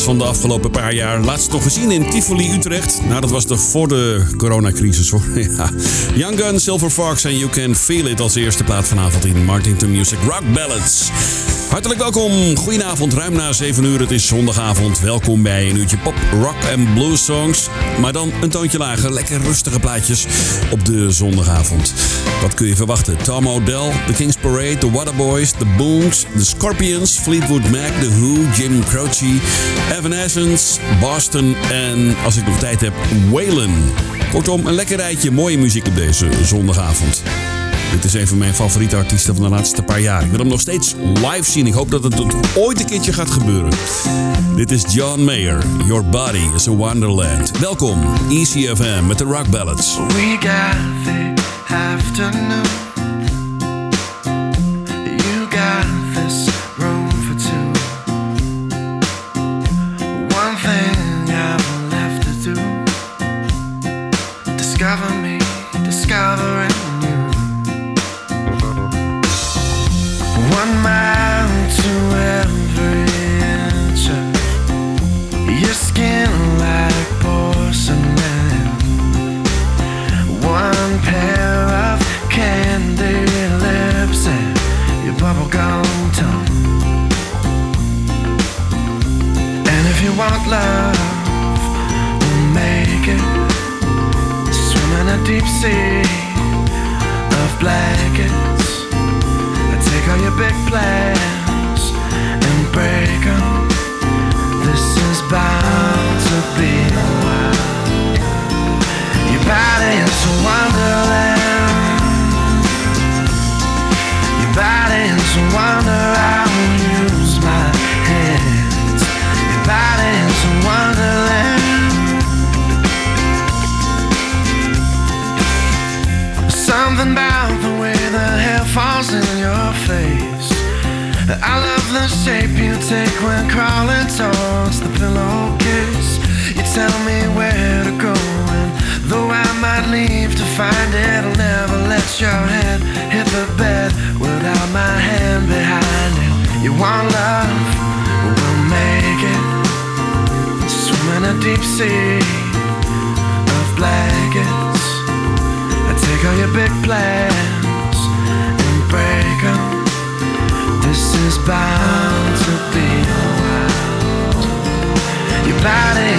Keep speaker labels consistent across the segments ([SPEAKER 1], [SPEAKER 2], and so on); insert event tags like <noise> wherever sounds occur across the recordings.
[SPEAKER 1] van de afgelopen paar jaar. Laatst nog gezien in Tivoli, Utrecht. Nou, dat was toch voor de coronacrisis hoor. <laughs> Ja. Young Gun, Silver Fox en You Can Feel It als eerste plaat vanavond in Martington Music Rock Ballads. Hartelijk welkom. Goedenavond, ruim na 7 uur. Het is zondagavond. Welkom bij een uurtje pop, rock en blues songs. Maar dan een toontje lager. Lekker rustige plaatjes op de zondagavond. Wat kun je verwachten? Tom O'Dell, The King's Parade, The Waterboys, The Boons, The Scorpions, Fleetwood Mac, The Who, Jim Croce, Evanescence, Boston en, als ik nog tijd heb, Waylon. Kortom, een lekker rijtje mooie muziek op deze zondagavond. Dit is een van mijn favoriete artiesten van de laatste paar jaar. Ik wil hem nog steeds live zien. Ik hoop dat het ooit een keertje gaat gebeuren. Dit is John Mayer. Your body is a wonderland. Welkom, ECFM met de Rock Ballads.
[SPEAKER 2] We got the afternoon. one love will
[SPEAKER 3] make it. Swim in a deep sea of blankets. I take all your big plans and break them. This is bound to be alright. Your
[SPEAKER 4] body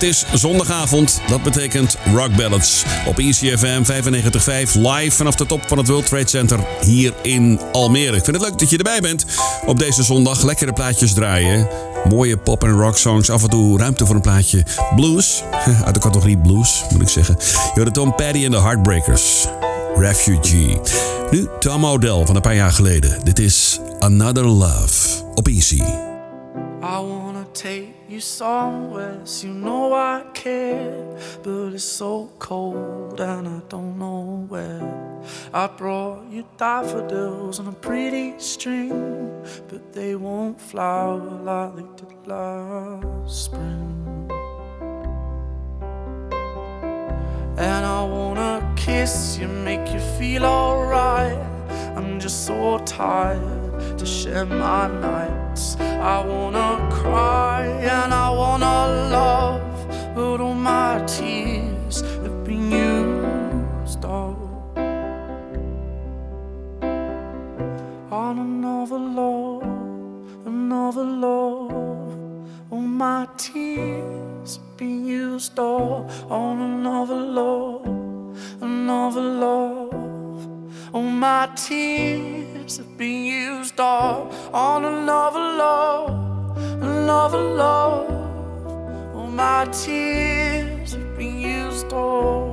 [SPEAKER 1] Het is zondagavond, dat betekent Rock Ballads op ECFM 95.5 live vanaf de top van het World Trade Center hier in Almere. Ik vind het leuk dat je erbij bent op deze zondag. Lekkere plaatjes draaien, mooie pop- en rock songs, af en toe ruimte voor een plaatje blues, <laughs> uit de categorie blues moet ik zeggen. Je Tom Petty en de Heartbreakers, Refugee. Nu Tom O'Dell van een paar jaar geleden. Dit is Another Love op Easy.
[SPEAKER 3] I wanna take you somewhere, so you know I care. But it's so cold and I don't know where. I brought you daffodils on a pretty string, but they won't flower like they did last spring. And I wanna kiss you, make you feel alright. I'm just so tired to share my nights. I wanna cry and I wanna love, but all my tears have been used up on another love, another love. All my tears have been used up on another love, another love. All my tears have been up on another love, another love. All my tears have been used up.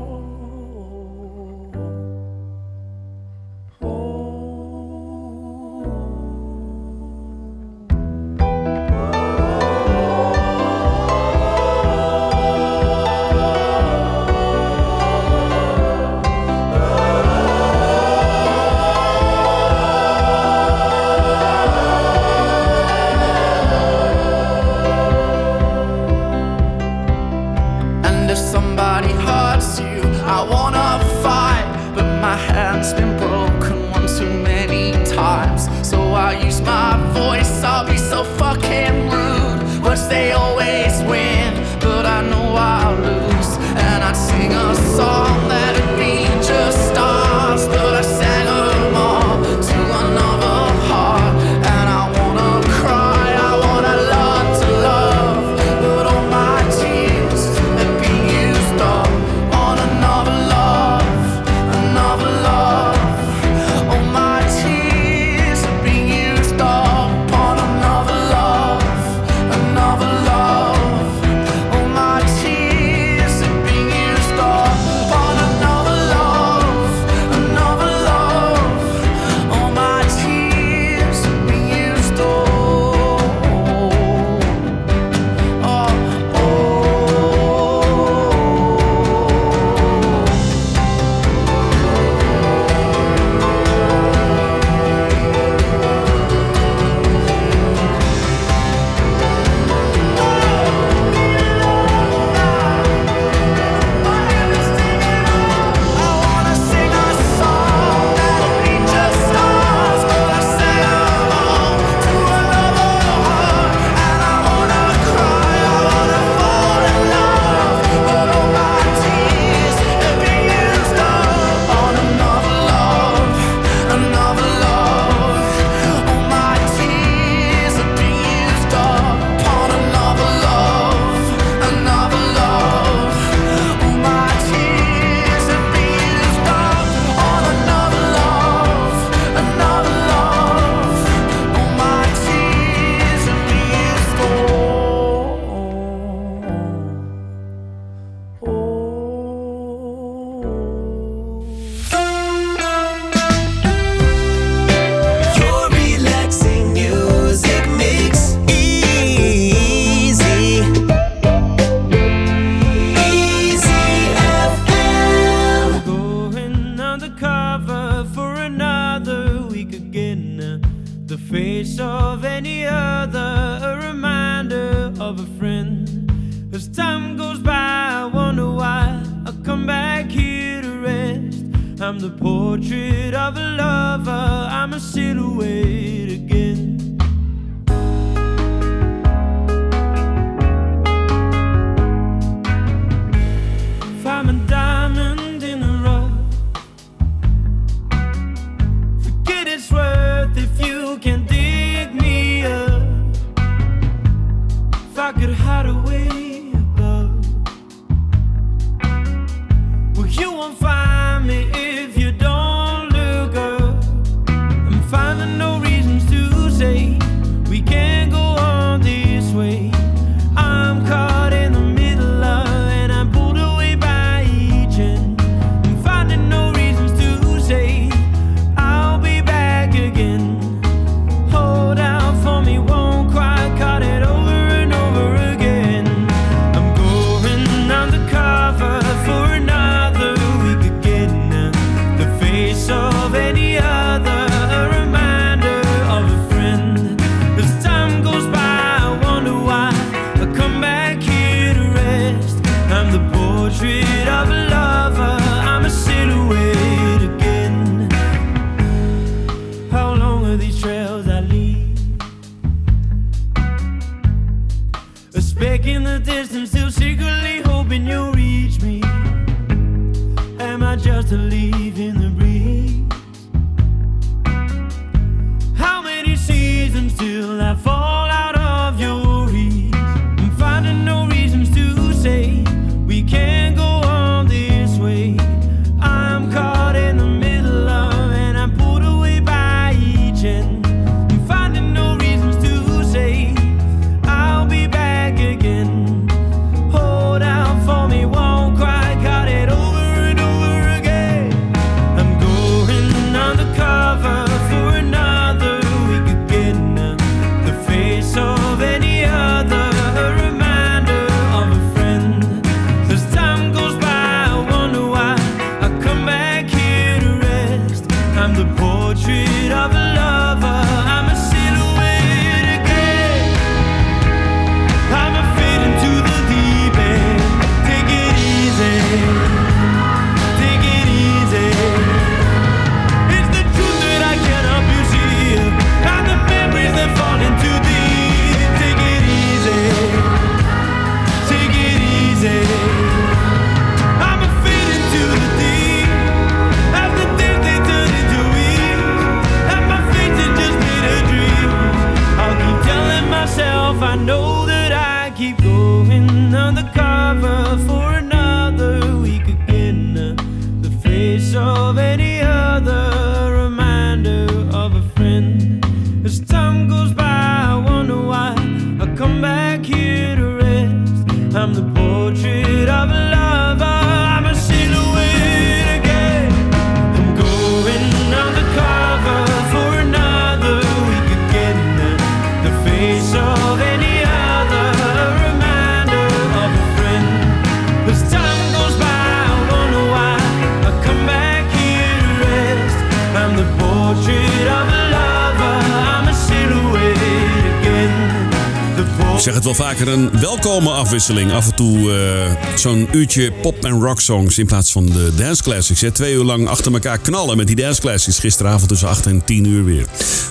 [SPEAKER 1] Vaker, een welkome afwisseling. Af en toe eh, zo'n uurtje pop- en rock songs in plaats van de dance classics. Hè. Twee uur lang achter elkaar knallen met die dance classics. Gisteravond tussen 8 en 10 uur weer.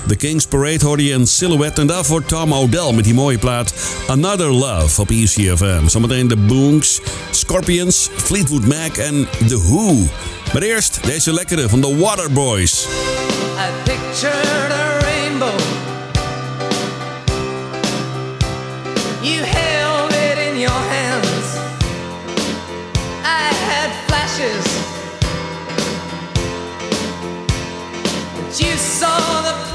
[SPEAKER 1] The King's Parade hoorde je Silhouette. En daarvoor Tom O'Dell met die mooie plaat Another Love op ECFM. Zometeen de Boonks, Scorpions, Fleetwood Mac en The Who. Maar eerst deze lekkere van de Waterboys.
[SPEAKER 5] I pictured a saw the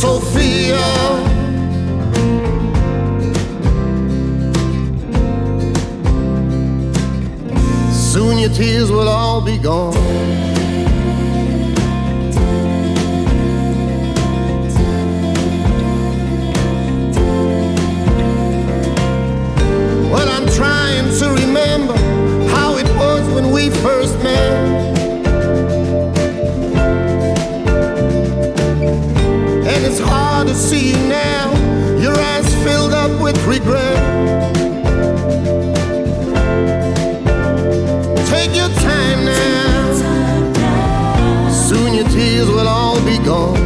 [SPEAKER 6] Sophia. Soon your tears will all be gone. Well, I'm trying to remember how it was when we first met. Regret. Take your time now. Soon your tears will all be gone.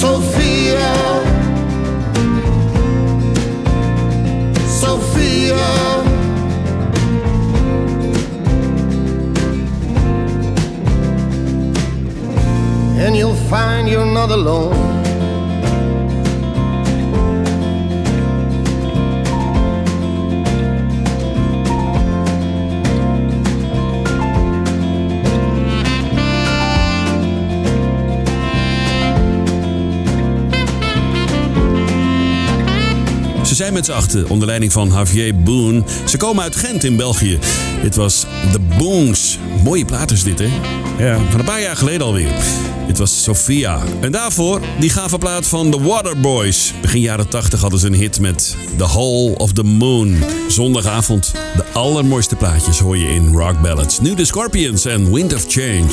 [SPEAKER 6] Sophia, Sophia. And you'll find you're not alone.
[SPEAKER 7] Zijn met z'n achten onder leiding van Javier Boone. Ze komen uit Gent in België. Dit was The Boons. Mooie plaat is dit, hè? Ja, van een paar jaar geleden alweer. Dit was Sophia. En daarvoor die gave plaat van The Waterboys. Begin jaren 80 hadden ze een hit met The Hole of the Moon. Zondagavond. De allermooiste plaatjes hoor je in Rock Ballads. Nu de Scorpions en Wind of Change.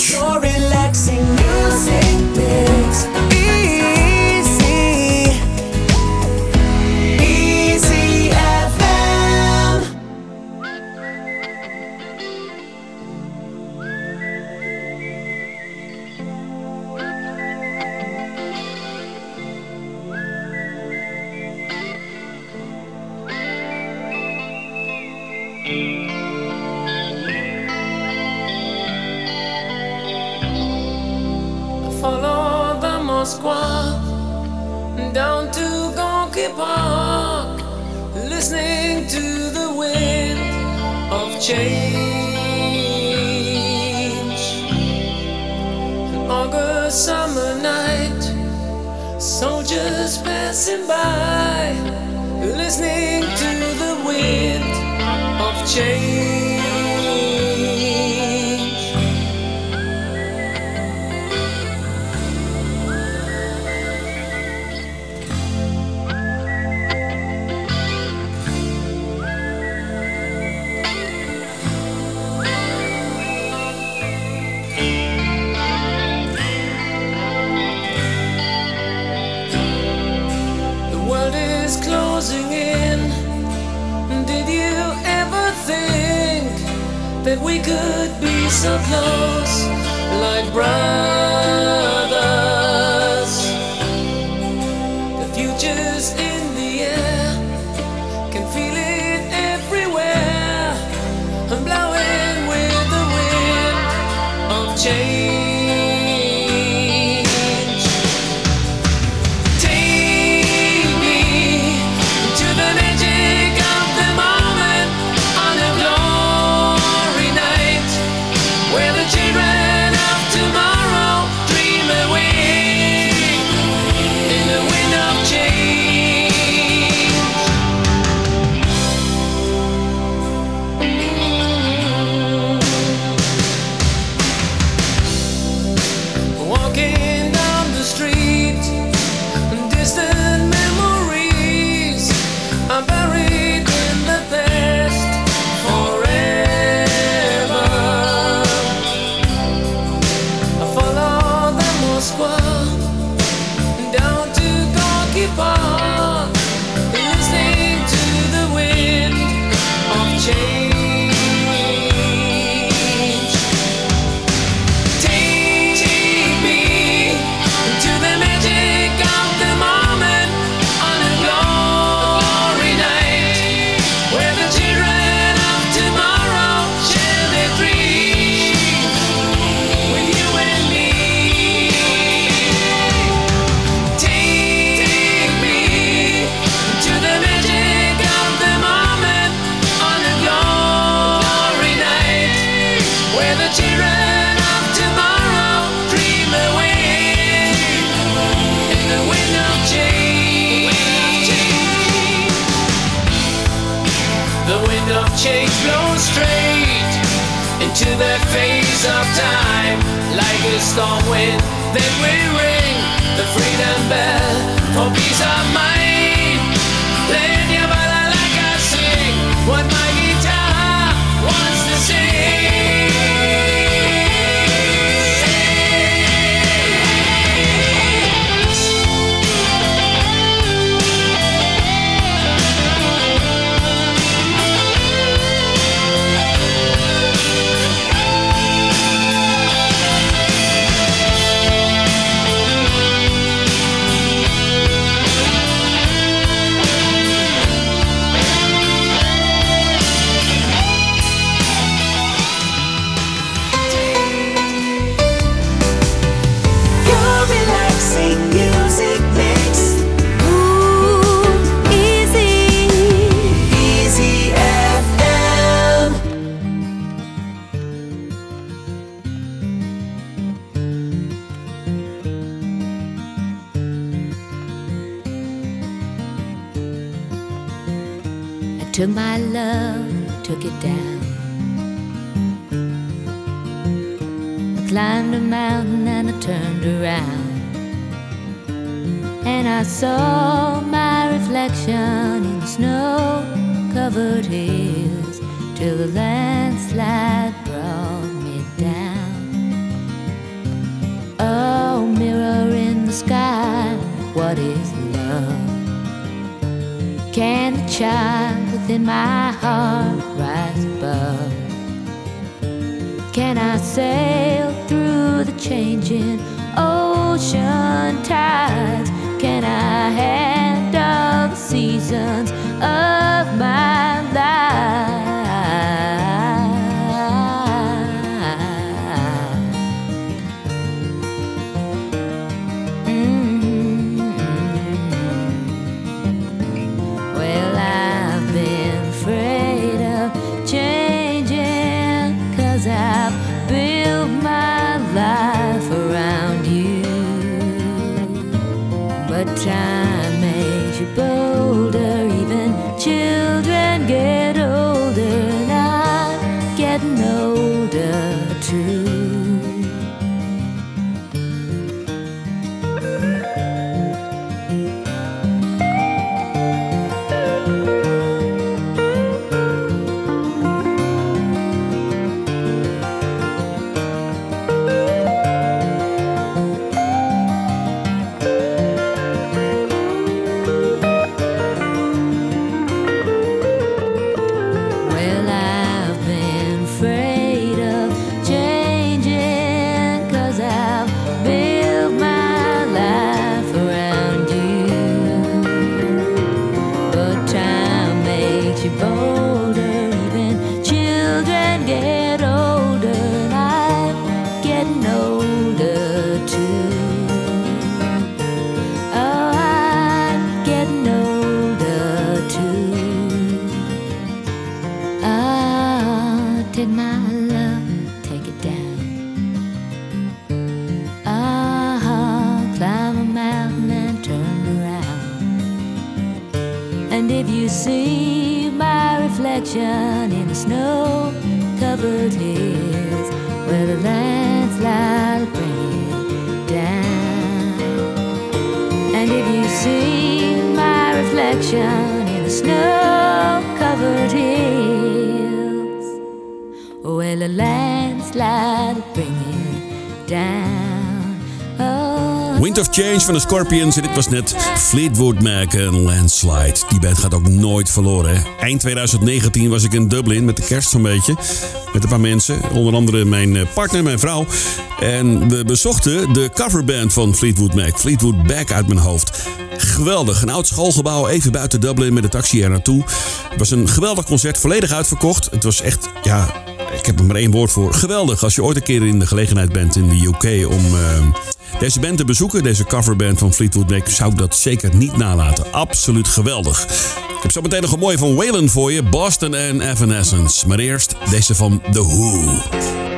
[SPEAKER 5] Change. A storm wind, then we ring the freedom bell for peace of mind.
[SPEAKER 8] Changing ocean tides? Can I handle the seasons if you see my reflection in the snow covered hills where the landslide will bring it down. And if you see my reflection in the snow
[SPEAKER 1] Of Change van de Scorpions. En dit was net Fleetwood Mac en Landslide. Die band gaat ook nooit verloren. Eind 2019 was ik in Dublin met de kerst zo'n beetje. Met een paar mensen. Onder andere mijn eh, partner, mijn vrouw. En we bezochten de coverband van Fleetwood Mac. Fleetwood Back uit mijn hoofd. Geweldig. Een oud schoolgebouw even buiten Dublin met de taxi er naartoe. Het was een geweldig concert. Volledig uitverkocht. Het was echt, ja, ik heb er maar één woord voor. Geweldig. Als je ooit een keer in de gelegenheid bent in de UK om... eh, deze band te bezoeken, deze coverband van Fleetwood Mac, zou ik dat zeker niet nalaten. Absoluut geweldig. Ik heb zo meteen nog een mooie van Waylon voor je, Boston en Evanescence. Maar eerst deze van The Who.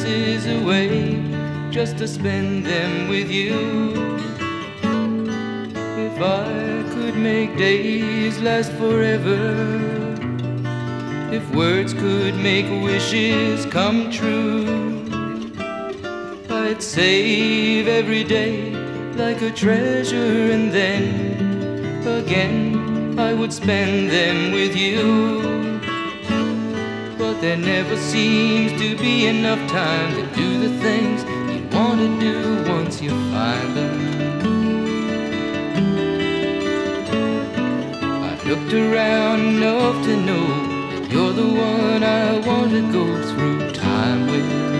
[SPEAKER 7] Passes away, just to spend them with you. If I could make days last forever. If words could make wishes come true, I'd save every day like a treasure, and then again I would spend them with you. But there never seems to be enough time to do the things you want to do once you find them. I've looked around enough to know that you're the one I want to go through time with.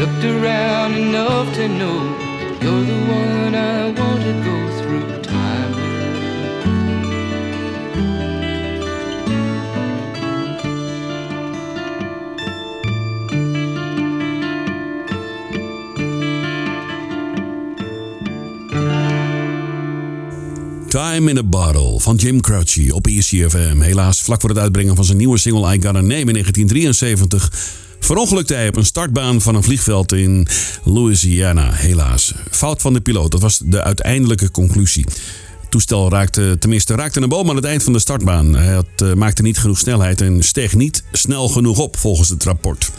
[SPEAKER 7] Looked around enough to know you're the one I want go through time.
[SPEAKER 9] Time in a Bottle van Jim Crouchy op ECFM. Helaas vlak voor het uitbrengen van zijn nieuwe single I Gotta Name in 1973 verongelukte hij op een startbaan van een vliegveld in Louisiana. Helaas. Fout van de piloot, dat was de uiteindelijke conclusie. Toestel raakte, tenminste, raakte een boom aan het eind van de startbaan. Hij had, uh, maakte niet genoeg snelheid en steeg niet snel genoeg op volgens het rapport.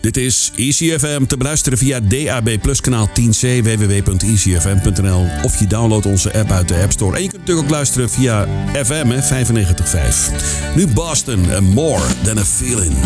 [SPEAKER 9] Dit is ECFM te beluisteren via DAB kanaal 10c www.ecfm.nl of je downloadt onze app uit de App Store. En je kunt natuurlijk ook luisteren via FM 95.5. Nu Boston and More Than a Feeling.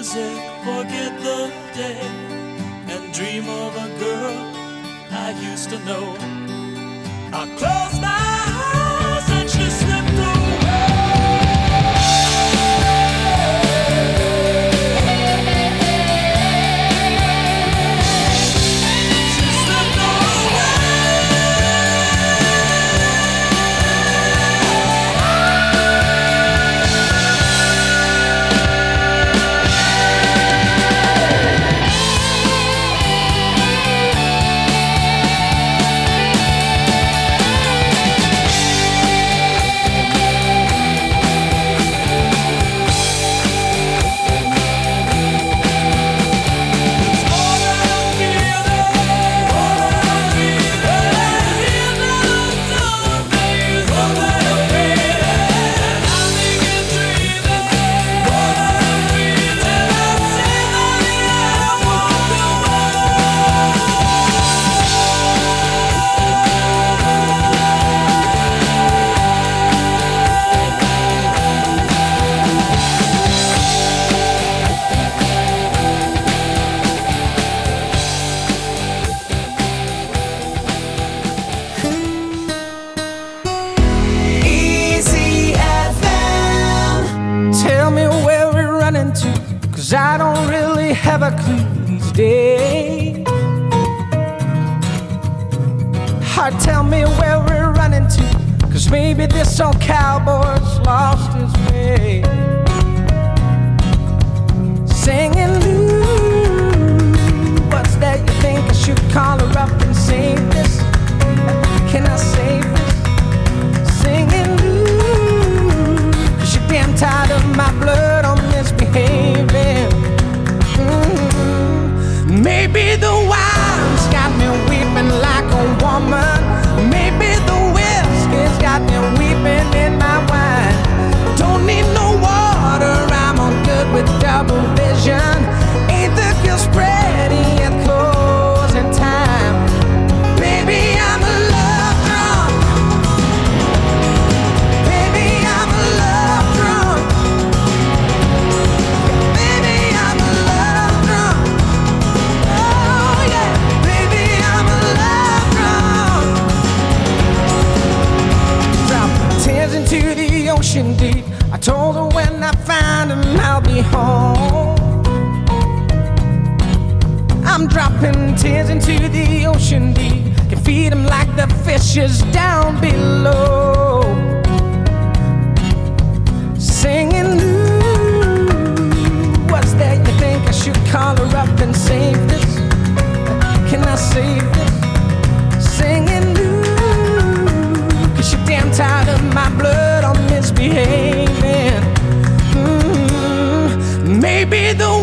[SPEAKER 3] music, forget the day, and dream of a girl I used to know. I close my eyes. cowboy. dropping tears into the ocean deep. Can feed them like the fishes down below. Singing, ooh, what's that? You think I should call her up and save this? Can I save this? Singing, ooh, cause you're damn tired of my blood on misbehaving. Mm, maybe the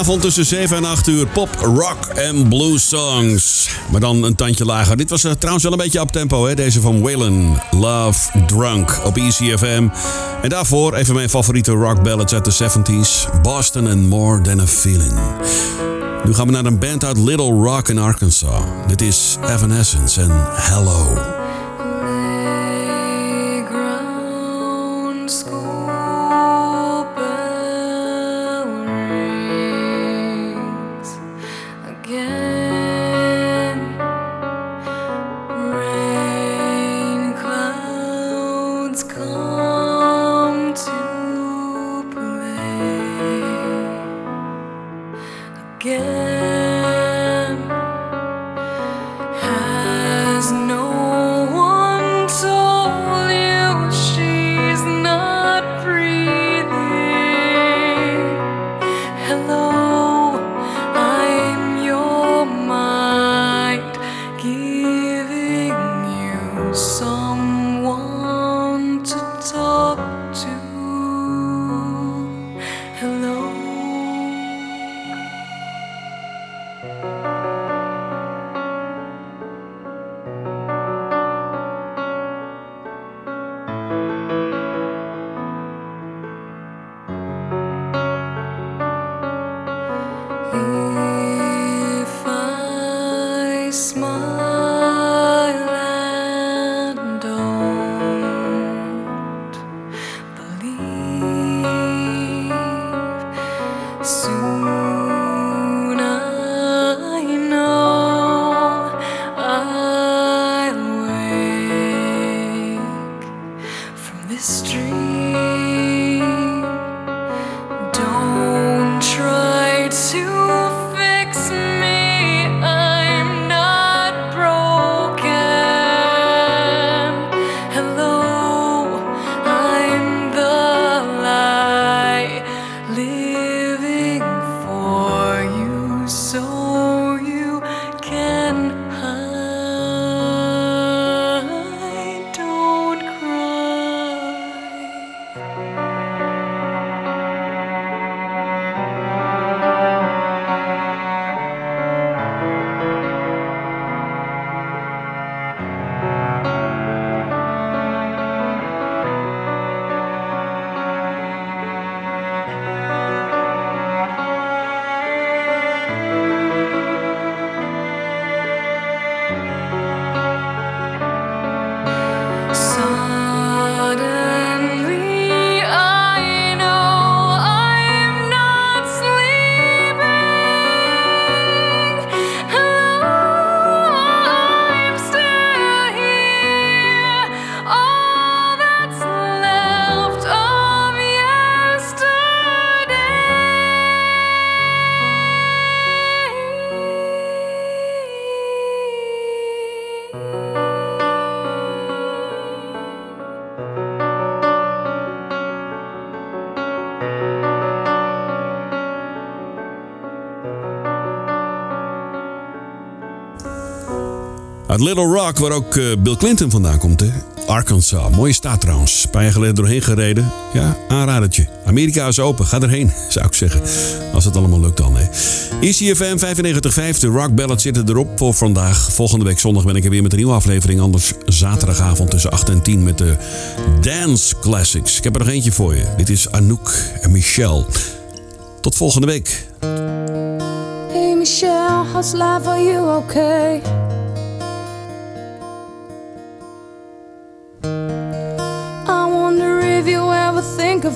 [SPEAKER 1] Avond tussen 7 en 8 uur pop, rock en blues songs. Maar dan een tandje lager. Dit was eh, trouwens wel een beetje op tempo, hè? deze van Waylon. Love Drunk op ECFM. En daarvoor even mijn favoriete rock ballads uit de 70s: Boston and More Than a Feeling. Nu gaan we naar een band uit Little Rock in Arkansas. Dit is Evanescence en Hello.
[SPEAKER 7] School.
[SPEAKER 1] Little Rock, waar ook eh, Bill Clinton vandaan komt, hè? Arkansas. Mooie staat trouwens. Een paar jaar geleden doorheen gereden. Ja, aanradertje. Amerika is open. Ga erheen, <laughs> zou ik zeggen. Als het allemaal lukt dan, hè. ECFM 95.5. De Rock Ballad zitten erop voor vandaag. Volgende week zondag ben ik er weer met een nieuwe aflevering. Anders zaterdagavond tussen 8 en 10 met de Dance Classics. Ik heb er nog eentje voor je. Dit is Anouk en Michelle. Tot volgende week.
[SPEAKER 10] Hey Michelle, how's life? Are you okay?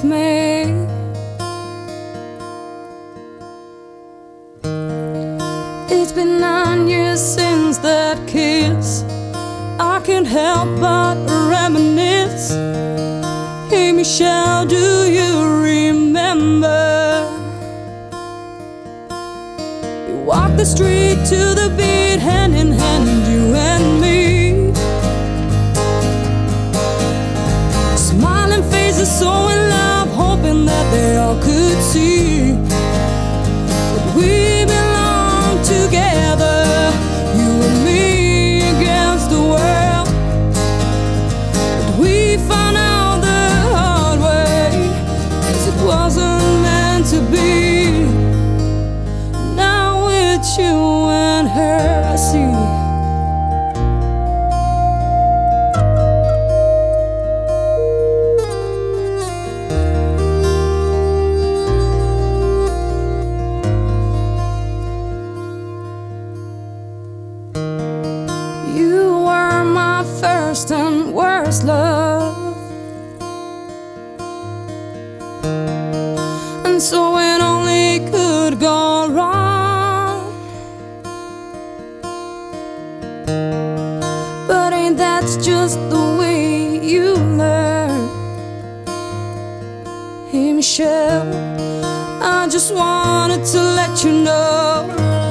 [SPEAKER 10] Of. It's been nine years since that kiss. I can't help but reminisce. Hey Michelle, do you remember? We walked the street to the beat, Hey, Michelle, I just wanted to let you know.